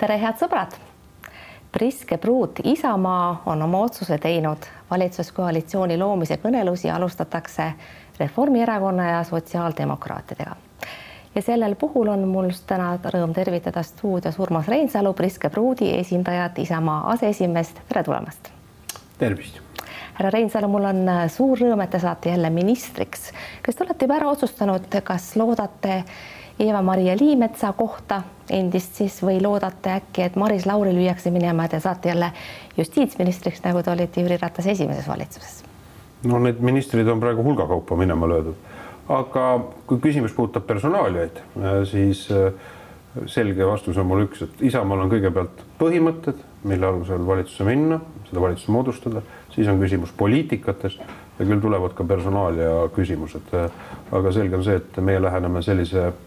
tere, head sõbrad. Priske Pruut Isamaa on oma otsuse teinud, valitsuskoalitsiooni loomise kõnelusi alustatakse Reformierakonna ja sotsiaaldemokraatidega. ja sellel puhul on mul täna rõõm tervitada stuudios Urmas Reinsalu, Priske Pruudi esindajat, Isamaa aseesimeest, tere tulemast. tervist härra Reinsalu, mul on suur rõõm, et te saate jälle ministriks. kas te olete juba ära otsustanud, kas loodate Eva-Maria Liimetsa kohta endist siis või loodate äkki, et Maris Lauri lüüakse minema ja te saate jälle justiitsministriks, nagu te olite Jüri Ratase esimeses valitsuses? no need ministrid on praegu hulga kaupa minema löödud, aga kui küsimus puudutab personaaliaid, siis äh, selge vastus on mul üks, et Isamaal on kõigepealt põhimõtted, mille alusel valitsusse minna, seda valitsust moodustada, siis on küsimus poliitikates ja küll tulevad ka personaalia küsimused. aga selge on see, et meie läheneme sellise äh,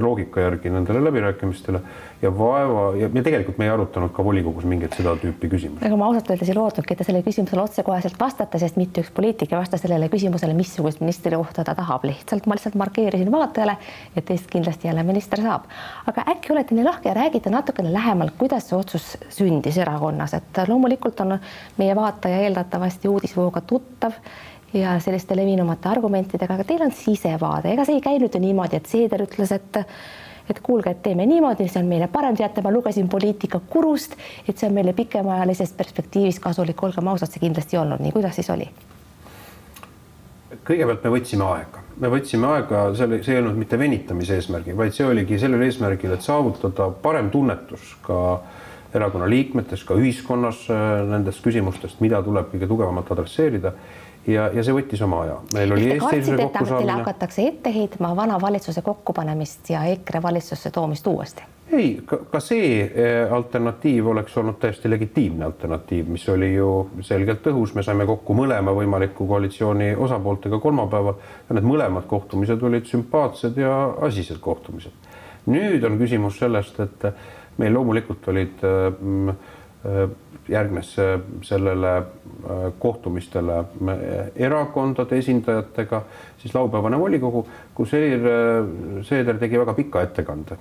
loogika järgi nendele läbirääkimistele ja vaeva ja, ja tegelikult me ei arutanud ka volikogus mingeid seda tüüpi küsimusi. ega ma ausalt öeldes ei lootnudki, et te sellele küsimusele otsekoheselt vastate, sest mitte üks poliitik ei vasta sellele küsimusele, missugust ministri kohta ta tahab, lihtsalt ma lihtsalt markeerisin vaatajale, et teist kindlasti jälle minister saab. aga äkki olete nii lahke ja räägite natukene lähemalt, kuidas see otsus sündis erakonnas, et loomulikult on meie vaataja eeldatavasti uudisvooga tuttav ja selliste levinumate argumentidega, aga teil on sisevaade, ega see ei käinud ju niimoodi, et Seeder ütles, et et kuulge, et teeme niimoodi, see on meile parem, teate, ma lugesin Poliitika kurust, et see on meile pikemaajalisest perspektiivist kasulik, olgem ausad, see kindlasti ei olnud nii, kuidas siis oli? kõigepealt me võtsime aega, me võtsime aega, selle, see ei olnud mitte venitamise eesmärgil, vaid see oligi sellel eesmärgil, et saavutada parem tunnetus ka erakonna liikmetes, ka ühiskonnas äh, nendest küsimustest, mida tuleb kõige tugevamalt adresseerida ja, ja see võttis oma aja. meil oli eestseisuse kokkusaamine. hakatakse ette heitma vana valitsuse kokkupanemist ja EKRE valitsusse toomist uuesti? ei, ka see äh, alternatiiv oleks olnud täiesti legitiimne alternatiiv, mis oli ju selgelt õhus, me saime kokku mõlema võimaliku koalitsiooni osapooltega kolmapäeval ja need mõlemad kohtumised olid sümpaatsed ja asised kohtumised. nüüd on küsimus sellest, et meil loomulikult olid äh, järgnes sellele äh, kohtumistele erakondade esindajatega, siis laupäevane volikogu, kus Helir äh, Seeder tegi väga pika ettekande.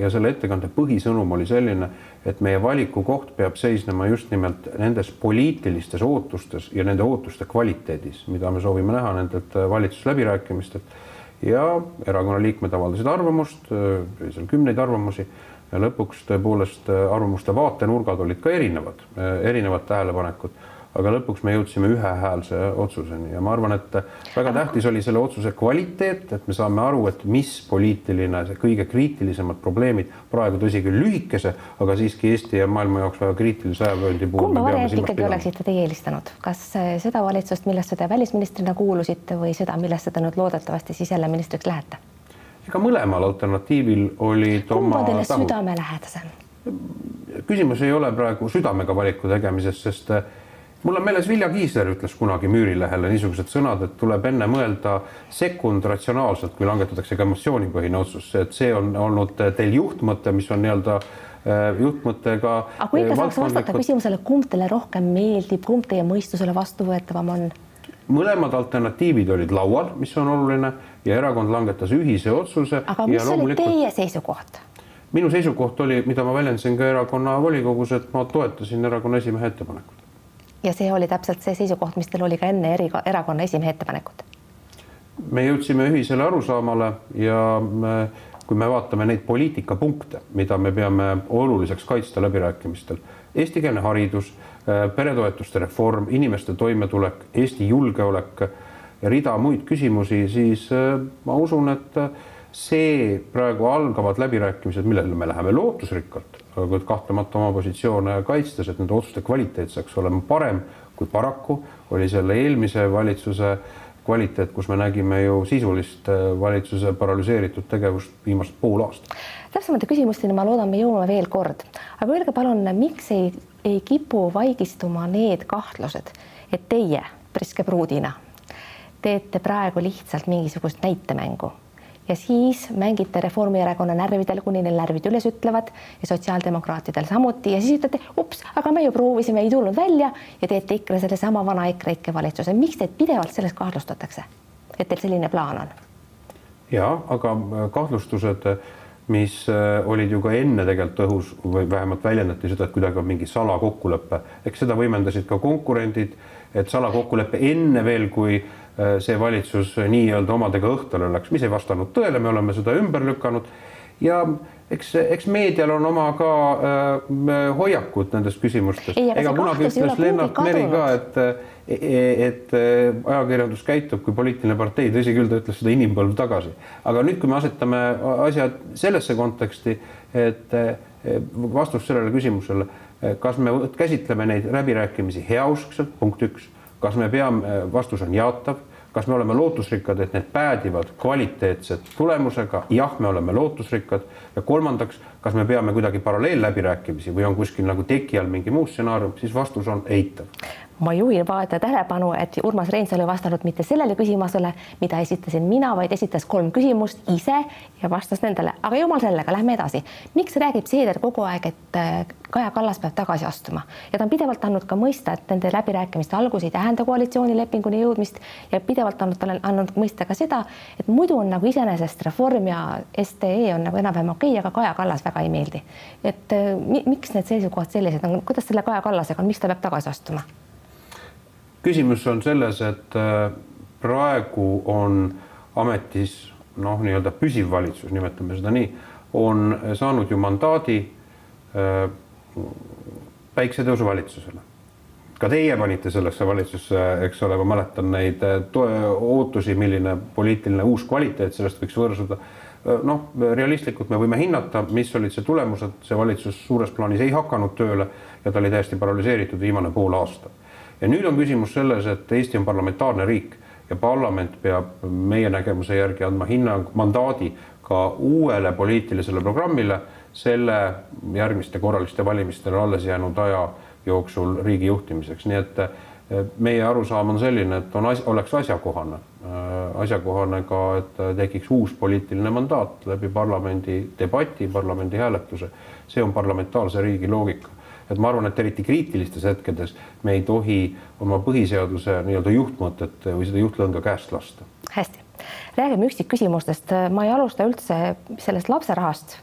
Ja selle ettekande põhisõnum oli selline, et meie valikukoht peab seisnema just nimelt nendes poliitilistes ootustes ja nende ootuste kvaliteedis, mida me soovime näha nendelt valitsusläbirääkimistelt. Ja erakonna liikmed avaldasid arvamust, seal kümneid arvamusi ja lõpuks tõepoolest äh, arvamuste vaatenurgad olid ka erinevad, äh, erinevad tähelepanekud, aga lõpuks me jõudsime ühehäälse otsuseni ja ma arvan, et väga tähtis oli selle otsuse kvaliteet, et me saame aru, et mis poliitiline, see kõige kriitilisemad probleemid praegu, tõsi küll, lühikese, aga siiski Eesti ja maailma jaoks väga kriitilise ajavööndi puhul. kumba varianti ikkagi oleksite teie eelistanud, kas äh, seda valitsust, millesse te välisministrina kuulusite või seda, millesse te nüüd loodetavasti siis jälle ministriks lähete? Ega mõlemal alternatiivil olid kumb on teile südamelähedasem? küsimus ei ole praegu südamega valiku tegemises, sest eh, mul on meeles Vilja Kiisler ütles kunagi Müürilehele niisugused sõnad, et tuleb enne mõelda sekund ratsionaalselt, kui langetatakse ka emotsioonipõhine otsus, et see on olnud teil juhtmõte, mis on nii-öelda eh, juhtmõttega. aga kui ikka saaks vastata küsimusele, kumb teile rohkem meeldib, kumb teie mõistusele vastuvõetavam on? Mõlemad alternatiivid olid laual, mis on oluline ja erakond langetas ühise otsuse. aga mis loomulikult... oli teie seisukoht? minu seisukoht oli, mida ma väljendasin ka erakonna volikogus, et ma toetasin erakonna esimehe ettepanekut. ja see oli täpselt see seisukoht, mis teil oli ka enne eri, erakonna esimehe ettepanekut? me jõudsime ühisele arusaamale ja me, kui me vaatame neid poliitikapunkte, mida me peame oluliseks kaitsta läbirääkimistel, eestikeelne haridus, peretoetuste reform, inimeste toimetulek, Eesti julgeolek ja rida muid küsimusi, siis äh, ma usun, et äh, see praegu algavad läbirääkimised, millele me läheme lootusrikkalt, aga kahtlemata oma positsioone kaitstes, et nende otsuste kvaliteet saaks olema parem, kui paraku oli selle eelmise valitsuse kvaliteet, kus me nägime ju sisulist äh, valitsuse paralüseeritud tegevust viimased pool aastat. täpsemate küsimusteni ma loodan, me jõuame veel kord, aga öelge palun, miks ei, ei kipu vaigistuma need kahtlused, et teie Priske Pruudina teete praegu lihtsalt mingisugust näitemängu ja siis mängite Reformierakonna närvidel, kuni neil närvid üles ütlevad ja sotsiaaldemokraatidel samuti ja siis ütlete, ups, aga me ju proovisime, ei tulnud välja ja teete ikka sellesama vana EKREIKE valitsuse. miks teid pidevalt selles kahtlustatakse, et teil selline plaan on? ja aga kahtlustused mis äh, olid ju ka enne tegelikult õhus või vähemalt väljendati seda, et kuidagi on mingi salakokkulepe, eks seda võimendasid ka konkurendid, et salakokkulepe enne veel, kui äh, see valitsus nii-öelda omadega õhtule läks, mis ei vastanud tõele, me oleme seda ümber lükanud. Ja eks, eks meedial on oma ka äh, hoiakud nendes küsimustes. ega kunagi ütles Lennart Meri ka, et, et ajakirjandus käitub kui poliitiline partei, tõsi küll, ta ütles seda inimpõlv tagasi. aga nüüd, kui me asetame asjad sellesse konteksti, et vastus sellele küsimusele, kas me käsitleme neid läbirääkimisi heauskselt, punkt üks, kas me peame, vastus on jaatav kas me oleme lootusrikkad, et need päädivad kvaliteetse tulemusega? jah, me oleme lootusrikkad. ja kolmandaks, kas me peame kuidagi paralleelläbirääkimisi või on kuskil nagu teki all mingi muu stsenaarium, siis vastus on eitav ma juhin vaataja tähelepanu, et Urmas Reinsalu ei vastanud mitte sellele küsimusele, mida esitasin mina, vaid esitas kolm küsimust ise ja vastas nendele, aga jumal sellega, lähme edasi. miks räägib Seeder kogu aeg, et äh, Kaja Kallas peab tagasi astuma ja ta on pidevalt andnud ka mõista, et nende läbirääkimiste algus ei tähenda koalitsioonilepinguni jõudmist ja pidevalt andnud talle andnud mõista ka seda, et muidu on nagu iseenesest Reform ja SDE on nagu enam-vähem okei okay,, aga Kaja Kallas väga ei meeldi. et äh, miks need seisukohad sellised on, kuidas selle Kaja Kallasega on, miks ta peab tagasi astuma? Küsimus on selles, et äh, praegu on ametis noh, nii-öelda püsiv valitsus, nimetame seda nii, on saanud ju mandaadi äh, päiksetõusu valitsusele. ka teie panite sellesse valitsusse, eks ole, ma mäletan neid äh, ootusi, milline poliitiline uus kvaliteet sellest võiks võrsuda. noh, realistlikult me võime hinnata, mis olid see tulemused, see valitsus suures plaanis ei hakanud tööle ja ta oli täiesti paralüseeritud viimane pool aastat ja nüüd on küsimus selles, et Eesti on parlamentaarne riik ja parlament peab meie nägemuse järgi andma hinnang, mandaadi ka uuele poliitilisele programmile selle järgmiste korraliste valimistele alles jäänud aja jooksul riigi juhtimiseks, nii et eh, meie arusaam on selline, et on, oleks asjakohane, eh, asjakohane ka, et tekiks uus poliitiline mandaat läbi parlamendi debati, parlamendi hääletuse. see on parlamentaarse riigi loogika et ma arvan, et eriti kriitilistes hetkedes me ei tohi oma põhiseaduse nii-öelda juhtmõtet või seda juhtlõnga käest lasta. hästi, räägime üksikküsimustest, ma ei alusta üldse sellest lapserahast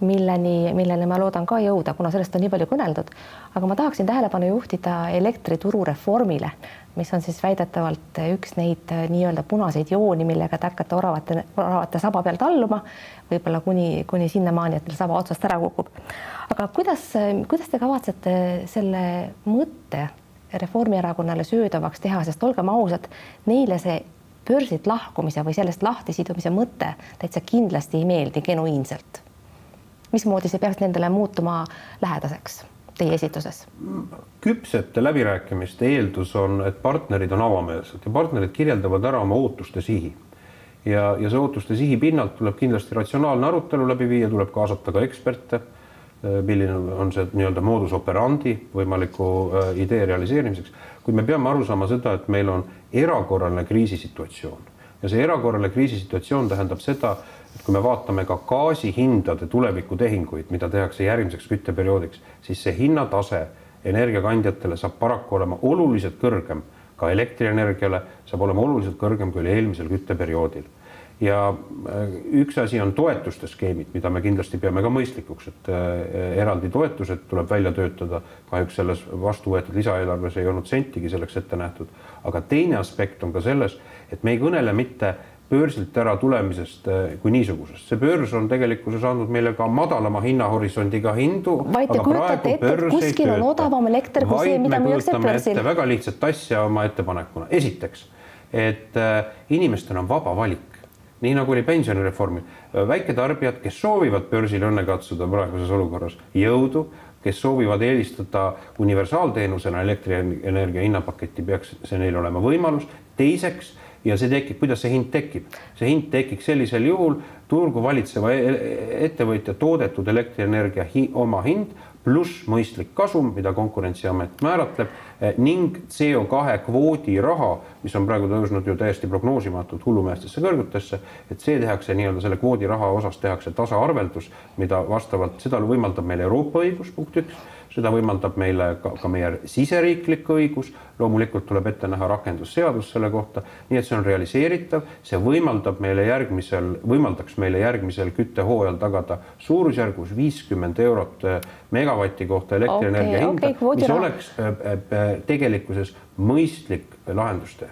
milleni, milleni ma loodan ka jõuda, kuna sellest on nii palju kõneldud. aga ma tahaksin tähelepanu juhtida elektrituru reformile, mis on siis väidetavalt üks neid nii-öelda punaseid jooni, millega te hakkate oravate, oravate saba peal talluma, võib-olla kuni, kuni sinnamaani, et teil saba otsast ära kukub. aga kuidas, kuidas te kavatsete selle mõtte Reformierakonnale söödavaks teha, sest olgem ausad, neile see börsilt lahkumise või sellest lahtisidumise mõte täitsa kindlasti ei meeldi genuiinselt mismoodi see peaks nendele muutuma lähedaseks teie esituses? küpsete läbirääkimiste eeldus on, et partnerid on avameelsed ja partnerid kirjeldavad ära oma ootuste sihi. ja, ja see ootuste sihi pinnalt tuleb kindlasti ratsionaalne arutelu läbi viia, tuleb kaasata ka eksperte. milline on see nii-öelda moodus operandi võimaliku äh, idee realiseerimiseks, kuid me peame aru saama seda, et meil on erakorraline kriisisituatsioon ja see erakorraline kriisisituatsioon tähendab seda, et kui me vaatame ka gaasihindade tulevikutehinguid, mida tehakse järgmiseks kütteperioodiks, siis see hinnatase energiakandjatele saab paraku olema oluliselt kõrgem, ka elektrienergiale saab olema oluliselt kõrgem kui oli eelmisel kütteperioodil. ja äh, üks asi on toetuste skeemid, mida me kindlasti peame ka mõistlikuks, et äh, eraldi toetused tuleb välja töötada. kahjuks selles vastu võetud lisaeelarves ei olnud sentigi selleks ette nähtud, aga teine aspekt on ka selles, et me ei kõnele mitte börsilt ära tulemisest eh, kui niisugusest. see börs on tegelikkuses andnud meile ka madalama hinnahorisondiga hindu. vaid te kujutate ette, et kuskil on odavam elekter kui see, mida müüakse börsil. väga lihtsat asja oma ettepanekuna. esiteks, et äh, inimestel on vaba valik, nii nagu oli pensionireformil. väiketarbijad, kes soovivad börsil õnne katsuda praeguses olukorras, jõudu kes soovivad eelistada universaalteenusena elektrienergia hinnapaketti, peaks see neil olema võimalus. teiseks ja see tekib, kuidas see hind tekib? see hind tekiks sellisel juhul turgu valitseva e-, e-, ettevõtja toodetud elektrienergia hi oma hind pluss mõistlik kasum, mida Konkurentsiamet määratleb eh, ning CO2 kvoodi raha, mis on praegu tõusnud ju täiesti prognoosimatult hullumeestesse kõrgutesse, et see tehakse nii-öelda selle kvoodi raha osas tehakse tasaarveldus, mida vastavalt, seda võimaldab meil Euroopa õigus, punkt üks seda võimaldab meile ka, ka meie siseriiklik õigus, loomulikult tuleb ette näha rakendusseadus selle kohta, nii et see on realiseeritav, see võimaldab meile järgmisel, võimaldaks meile järgmisel küttehooajal tagada suurusjärgus viiskümmend eurot eh, megavati kohta elektrienergia okay, hinda okay,, mis oleks eh, tegelikkuses mõistlik lahendustee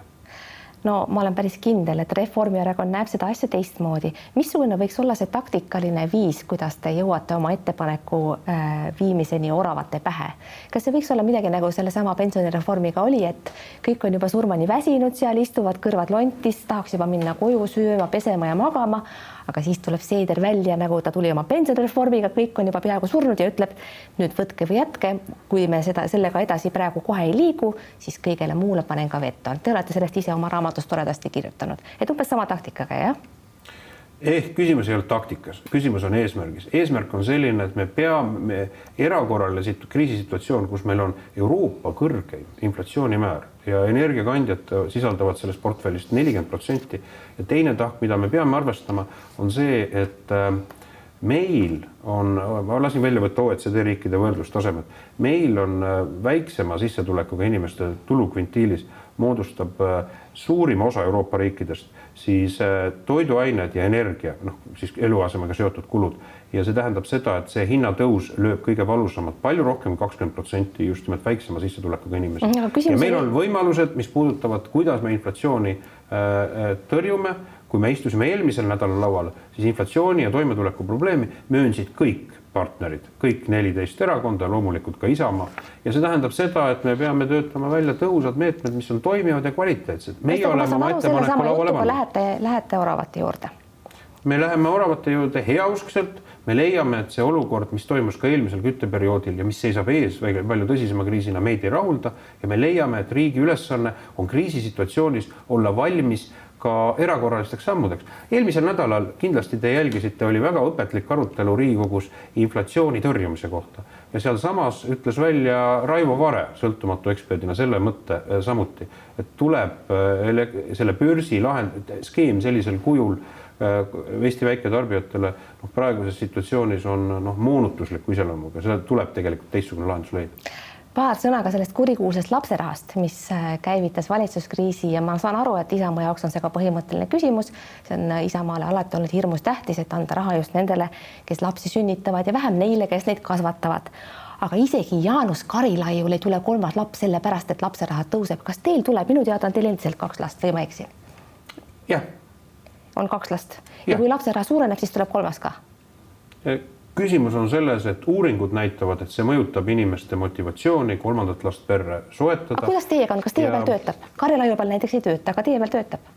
no ma olen päris kindel, et Reformierakond näeb seda asja teistmoodi. missugune võiks olla see taktikaline viis, kuidas te jõuate oma ettepaneku äh, viimiseni oravate pähe? kas see võiks olla midagi nagu sellesama pensionireformiga oli, et kõik on juba surmani väsinud, seal istuvad kõrvad lontis, tahaks juba minna koju sööma, pesema ja magama, aga siis tuleb Seeder välja, nagu ta tuli oma pensionireformiga, kõik on juba peaaegu surnud ja ütleb nüüd võtke või jätke, kui me seda, sellega edasi praegu kohe ei liigu, siis kõigele muule panen ka veto. Te olete sellest ise oma raamatus toredasti kirjutanud, et umbes sama taktikaga, jah? Ehk küsimus ei ole taktikas, küsimus on eesmärgis. eesmärk on selline, et me peame erakorraline situ, kriisisituatsioon, kus meil on Euroopa kõrgeim inflatsioonimäär ja energiakandjad sisaldavad sellest portfellist nelikümmend protsenti. ja teine tahk, mida me peame arvestama, on see, et äh, meil on, ma lasin välja võtta OECD riikide võrdlustasemed, meil on äh, väiksema sissetulekuga inimeste tulukvintiilis moodustab äh, suurima osa Euroopa riikidest, siis toiduained ja energia, noh siis eluasemega seotud kulud ja see tähendab seda, et see hinnatõus lööb kõige valusamalt, palju rohkem kakskümmend protsenti just nimelt väiksema sissetulekuga inimesi. ja meil on võimalused, mis puudutavad, kuidas me inflatsiooni äh, äh, tõrjume. kui me istusime eelmisel nädalal laual, siis inflatsiooni ja toimetuleku probleemi möönsid kõik partnerid, kõik neliteist erakonda, loomulikult ka Isamaa. ja see tähendab seda, et me peame töötama välja tõhusad meetmed, mis on toimivad ja kvaliteetsed. meie oleme oma ettepaneku lauale pannud. Lähete, lähete oravate juurde? me läheme oravate juurde heauskselt me leiame, et see olukord, mis toimus ka eelmisel kütteperioodil ja mis seisab ees palju tõsisema kriisina, meid ei rahulda ja me leiame, et riigi ülesanne on kriisisituatsioonis olla valmis ka erakorralisteks sammudeks. eelmisel nädalal kindlasti te jälgisite, oli väga õpetlik arutelu Riigikogus inflatsiooni tõrjumise kohta. Ja sealsamas ütles välja Raivo Vare sõltumatu eksperdina selle mõtte äh, samuti, et tuleb äh, selle börsi lahend, skeem sellisel kujul Äh, Eesti väiketarbijatele noh, praeguses situatsioonis on noh, moonutusliku iseloomuga, seda tuleb tegelikult teistsugune lahendus leida paar sõna ka sellest kurikuulsast lapserahast, mis äh, käivitas valitsuskriisi ja ma saan aru, et Isamaa jaoks on see ka põhimõtteline küsimus. see on äh, Isamaale alati olnud hirmus tähtis, et anda raha just nendele, kes lapsi sünnitavad ja vähem neile, kes neid kasvatavad. aga isegi Jaanus Karilaiul ei tule kolmas laps sellepärast, et lapseraha tõuseb. kas teil tuleb, minu teada on teil endiselt kaks last või ma eksin? jah on kaks last ja, ja kui lapse raha suureneb, siis tuleb kolmas ka? Küsimus on selles, et uuringud näitavad, et see mõjutab inimeste motivatsiooni kolmandat last perre soetada. kuidas teiega on, kas teie ja... peal töötab? Karilaiu peal näiteks ei tööta, aga teie peal töötab?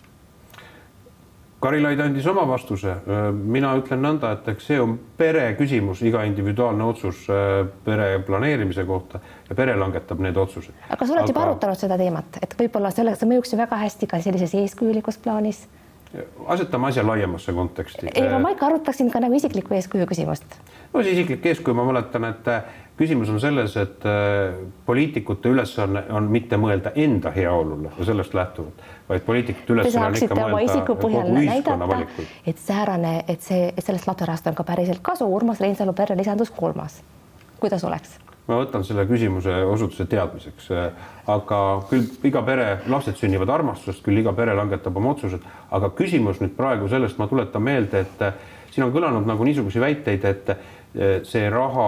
Karilaid andis oma vastuse, mina ütlen nõnda, et eks see on pere küsimus, iga individuaalne otsus pere planeerimise kohta ja pere langetab need otsused. aga kas olete aga... juba arutanud seda teemat, et võib-olla selle, see mõjuks ju väga hästi ka sellises eeskujulikus plaanis asetame asja laiemasse konteksti. ei, ma ikka arutaksin ka nagu isikliku eeskuju küsimust. no see isiklik eeskuju, ma mäletan, et äh, küsimus on selles, et äh, poliitikute ülesanne on mitte mõelda enda heaolule ja sellest lähtuvalt, vaid poliitikute ülesanne on ikka mõelda kogu ühiskonna valikuid. et säärane, et see, et sellest lapserahast on ka päriselt kasu, Urmas Reinsalu perre lisandus kolmas. kuidas oleks? Ma võtan selle küsimuse osutuse teadmiseks, aga küll iga pere, lapsed sünnivad armastusest, küll iga pere langetab oma otsused, aga küsimus nüüd praegu sellest, ma tuletan meelde, et siin on kõlanud nagu niisuguseid väiteid, et see raha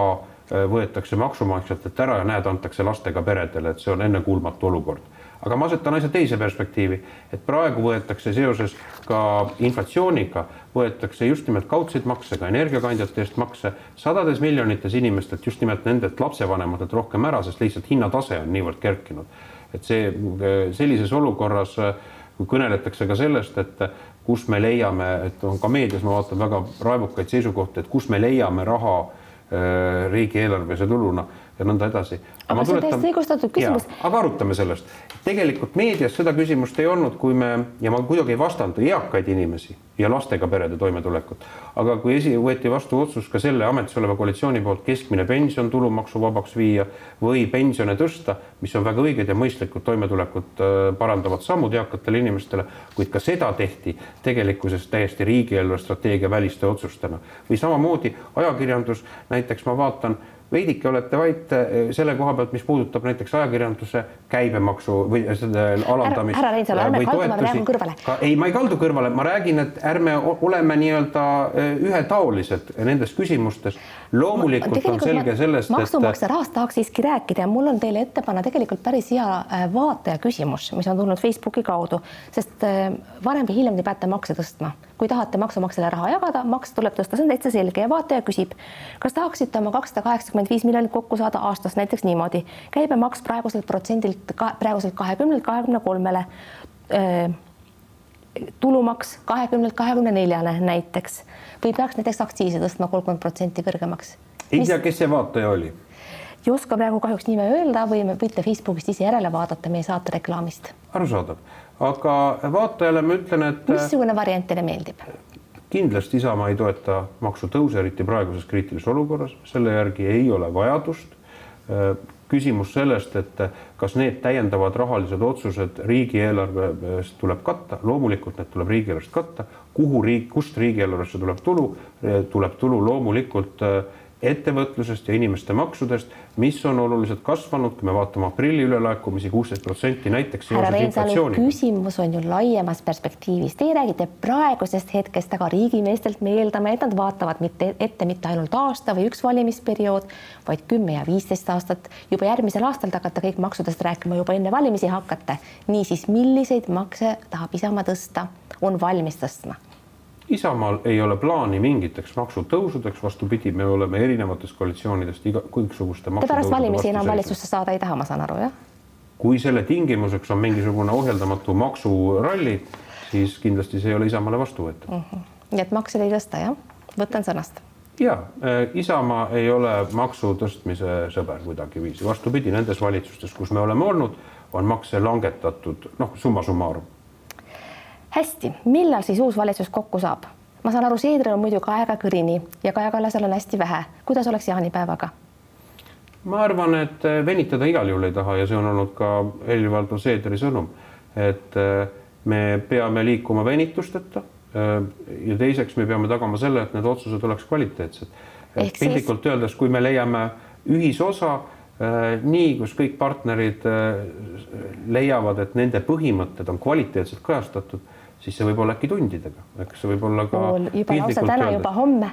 võetakse maksumaksjatelt ära ja näed, antakse lastega peredele, et see on ennekuulmatu olukord aga ma asetan asja teise perspektiivi, et praegu võetakse seoses ka inflatsiooniga, võetakse just nimelt kaudseid makse, ka energiakandjate eest makse sadades miljonites inimestelt, just nimelt nendelt lapsevanematelt rohkem ära, sest lihtsalt hinnatase on niivõrd kerkinud. et see sellises olukorras, kõneletakse ka sellest, et kus me leiame, et on ka meedias, ma vaatan väga raevukaid seisukohti, et kus me leiame raha äh, riigieelarvelise tuluna ja nõnda edasi. aga see on täiesti õigustatud küsimus. aga arutame sellest. tegelikult meedias seda küsimust ei olnud, kui me ja ma kuidagi ei vastanda eakaid inimesi ja lastega perede toimetulekut. aga kui esi, võeti vastu otsus ka selle ametis oleva koalitsiooni poolt keskmine pension tulumaksuvabaks viia või pensione tõsta, mis on väga õiged ja mõistlikud toimetulekut äh, parandavad sammud eakatele inimestele, kuid ka seda tehti tegelikkuses täiesti riigieelarve strateegia väliste otsustena või samamoodi ajakirjandus, näiteks ma vaatan veidike olete vait eh, selle koha pealt, mis puudutab näiteks ajakirjanduse käibemaksu või selle alandamist. härra Reinsalu, ärme kaldu, ma räägin kõrvale. ei, ma ei kaldu kõrvale, ma räägin, et ärme oleme nii-öelda eh, ühetaolised nendes küsimustes. loomulikult on selge sellest, et maksumaksja rahast tahaks siiski rääkida ja mul on teile ette panna tegelikult päris hea eh, vaataja küsimus, mis on tulnud Facebooki kaudu, sest varem või hiljem te peate makse tõstma kui tahate maksumaksjale raha jagada, maks tuleb tõsta, see on täitsa selge ja vaataja küsib, kas tahaksite oma kakssada kaheksakümmend viis miljonit kokku saada aastas näiteks niimoodi, käibemaks praeguselt protsendilt, praeguselt kahekümnelt kahekümne kolmele, tulumaks kahekümnelt kahekümne neljale näiteks või peaks näiteks aktsiise tõstma kolmkümmend protsenti kõrgemaks? ei tea, kes see vaataja oli? ei oska praegu kahjuks nime öelda või võite Facebookist ise järele vaadata meie saate reklaamist. arusaadav aga vaatajale ma ütlen, et. missugune variant teile meeldib? kindlasti Isamaa ei toeta maksutõuse, eriti praeguses kriitilises olukorras, selle järgi ei ole vajadust. küsimus sellest, et kas need täiendavad rahalised otsused riigieelarvest tuleb katta, loomulikult need tuleb riigieelarvest katta, kuhu riik, kust riigieelarvesse tuleb tulu, tuleb tulu loomulikult ettevõtlusest ja inimeste maksudest, mis on oluliselt kasvanud, kui me vaatame aprilli ülelaekumisi kuusteist protsenti näiteks. härra Reinsalu, küsimus on ju laiemas perspektiivis, teie räägite praegusest hetkest, aga riigimeestelt me eeldame, et nad vaatavad mitte ette mitte ainult aasta või üks valimisperiood, vaid kümme ja viisteist aastat. juba järgmisel aastal te hakkate kõik maksudest rääkima, juba enne valimisi hakkate. niisiis, milliseid makse tahab Isamaa tõsta, on valmis tõstma? Isamaal ei ole plaani mingiteks maksutõusudeks, vastupidi, me oleme erinevatest koalitsioonidest iga, kõiksuguste Te pärast valimisi enam valitsusse saada ei taha, ma saan aru, jah? kui selle tingimuseks on mingisugune ohjeldamatu maksuralli, siis kindlasti see ei ole Isamaale vastuvõetav mm. -hmm. nii et makse ei tõsta, jah? võtan sõnast. ja äh, Isamaa ei ole maksu tõstmise sõber kuidagiviisi, vastupidi, nendes valitsustes, kus me oleme olnud, on makse langetatud, noh, summa summarum hästi, millal siis uus valitsus kokku saab? ma saan aru, Seedril on muidugi aega kõrini ja Kaja Kallasel on hästi vähe. kuidas oleks jaanipäevaga? ma arvan, et venitada igal juhul ei taha ja see on olnud ka Helir-Valdor Seederi sõnum, et äh, me peame liikuma venitusteta. Äh, ja teiseks me peame tagama selle, et need otsused oleks kvaliteetsed. et piltlikult siis... öeldes, kui me leiame ühisosa äh, nii, kus kõik partnerid leiavad, et nende põhimõtted on kvaliteetselt kajastatud siis see võib olla äkki tundidega, eks see võib olla ka. juba lausa täna, juba homme.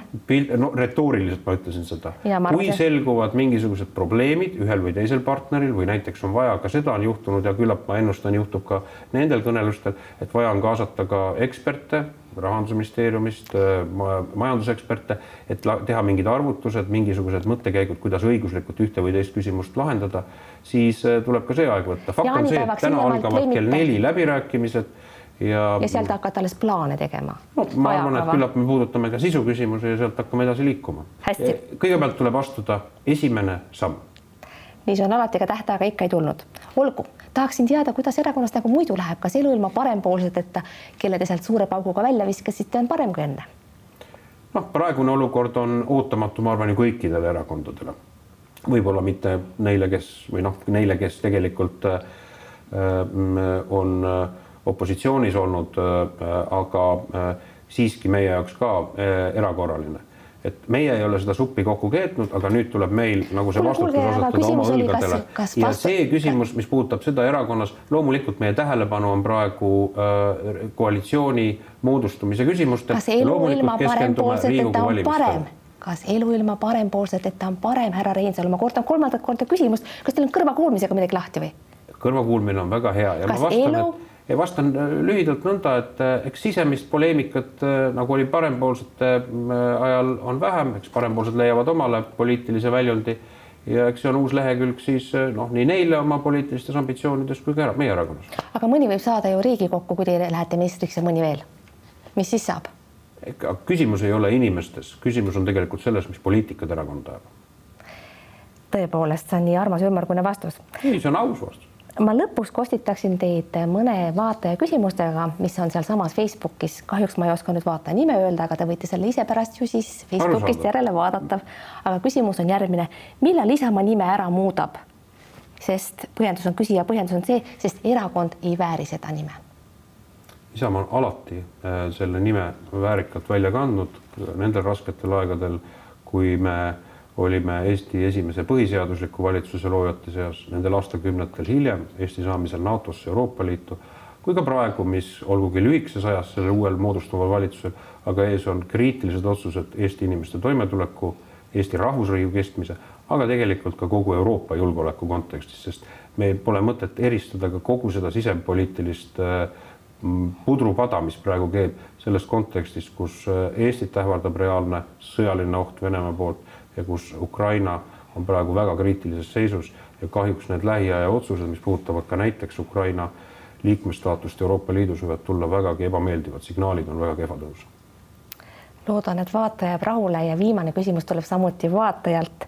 no retooriliselt ma ütlesin seda. kui selguvad mingisugused probleemid ühel või teisel partneril või näiteks on vaja, ka seda on juhtunud ja küllap ma ennustan, juhtub ka nendel kõnelustel, et vaja on kaasata ka eksperte rahandusministeeriumist, majanduseksperte, et teha mingid arvutused, mingisugused mõttekäigud, kuidas õiguslikult ühte või teist küsimust lahendada, siis äh, tuleb ka see aeg võtta. fakt on see, et täna algavad kell neli läbirääkimised ja. ja sealt hakata alles plaane tegema. no ma arvan, et küllap me puudutame ka sisuküsimusi ja sealt hakkame edasi liikuma. kõigepealt tuleb astuda esimene samm. nii see on alati, aga tähtaega ikka ei tulnud. olgu, tahaksin teada, kuidas erakonnas nagu muidu läheb, kas elu ilma parempoolseteta, kelle te sealt suure pauguga välja viskasite, on parem kui enne? noh, praegune olukord on ootamatu, ma arvan ju kõikidele erakondadele. võib-olla mitte neile, kes või noh, neile, kes tegelikult äh, on äh, opositsioonis olnud, äh, aga äh, siiski meie jaoks ka äh, erakorraline et meie ei ole seda suppi kokku keetnud, aga nüüd tuleb meil nagu see vastutus osutada oma õlgadele. ja see küsimus, mis puudutab seda erakonnas, loomulikult meie tähelepanu on praegu äh, koalitsiooni moodustumise küsimustel. kas elu ilma parempoolseteta on parem? kas elu ilma parempoolseteta on parem, härra Reinsalu, ma kordan kolmandat korda küsimust, kas teil on kõrvakuulmisega midagi lahti või? kõrvakuulmine on väga hea ja kas ma vastan et ja vastan äh, lühidalt nõnda, et äh, eks sisemist poleemikat, äh, nagu oli parempoolsete ajal, on vähem, eks parempoolsed leiavad omale poliitilise väljundi ja eks see on uus lehekülg siis noh, nii neile oma poliitilistes ambitsioonides kui ka meie erakonnas. aga mõni võib saada ju Riigikokku, kui teie lähete ministriks ja mõni veel. mis siis saab? küsimus ei ole inimestes, küsimus on tegelikult selles, mis poliitikat erakond ajab. tõepoolest, see on nii armas ümmargune vastus. ei, see on aus vastus ma lõpuks kostitaksin teid mõne vaataja küsimustega, mis on sealsamas Facebookis, kahjuks ma ei oska nüüd vaataja nime öelda, aga te võite selle ise pärast ju siis Facebookist järele vaadata. aga küsimus on järgmine, millal Isamaa nime ära muudab? sest põhjendus on, küsija põhjendus on see, sest erakond ei vääri seda nime. Isamaa on alati äh, selle nime väärikalt välja kandnud nendel rasketel aegadel, kui me olime Eesti esimese põhiseadusliku valitsuse loojate seas nendel aastakümnetel hiljem Eesti saamisel NATO-sse, Euroopa Liitu, kui ka praegu, mis olgugi lühikeses ajas sellel uuel moodustuval valitsusel, aga ees on kriitilised otsused Eesti inimeste toimetuleku, Eesti rahvusriigi kestmise, aga tegelikult ka kogu Euroopa julgeoleku kontekstis, sest meil pole mõtet eristada ka kogu seda sisepoliitilist äh, pudrupada, mis praegu käib selles kontekstis, kus äh, Eestit ähvardab reaalne sõjaline oht Venemaa poolt ja kus Ukraina on praegu väga kriitilises seisus ja kahjuks need lähiaja otsused, mis puudutavad ka näiteks Ukraina liikmestaatust Euroopa Liidus, võivad tulla vägagi ebameeldivad signaalid on väga kehva tõus. loodan, et vaataja jääb rahule ja viimane küsimus tuleb samuti vaatajalt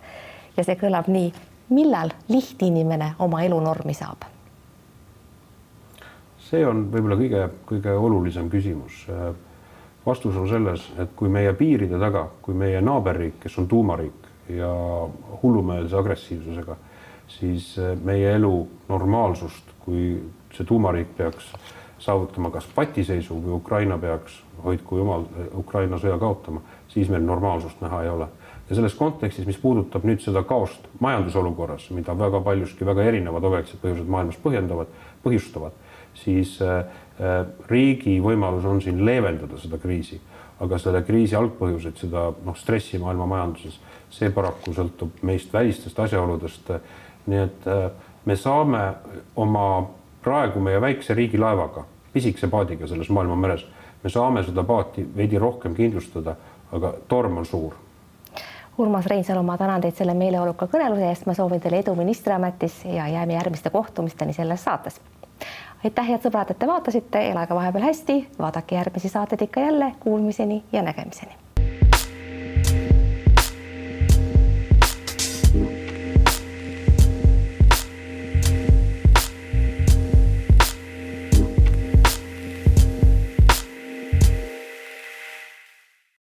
ja see kõlab nii, millal lihtinimene oma elunormi saab? see on võib-olla kõige, kõige olulisem küsimus. Vastus on selles, et kui meie piiride taga, kui meie naaberriik, kes on tuumariik ja hullumeelse agressiivsusega, siis meie elu normaalsust, kui see tuumariik peaks saavutama kas patiseisu või Ukraina peaks, hoidku jumal, Ukraina sõja kaotama, siis meil normaalsust näha ei ole. ja selles kontekstis, mis puudutab nüüd seda kaost majandusolukorras, mida väga paljuski väga erinevad objektiivsed põhjused maailmas põhjendavad, põhjustavad siis äh, riigi võimalus on siin leevendada seda kriisi, aga selle kriisi algpõhjuseid, seda noh, stressi maailma majanduses, see paraku sõltub meist välistest asjaoludest. nii et äh, me saame oma praegu meie väikse riigilaevaga, pisikese paadiga selles maailma meres, me saame seda paati veidi rohkem kindlustada, aga torm on suur. Urmas Reinsalu, ma tänan teid selle meeleoluka kõneluse eest, ma soovin teile edu ministriametis ja jääme järgmiste kohtumisteni selles saates aitäh, head sõbrad, et te vaatasite, elage vahepeal hästi, vaadake järgmisi saateid ikka jälle, kuulmiseni ja nägemiseni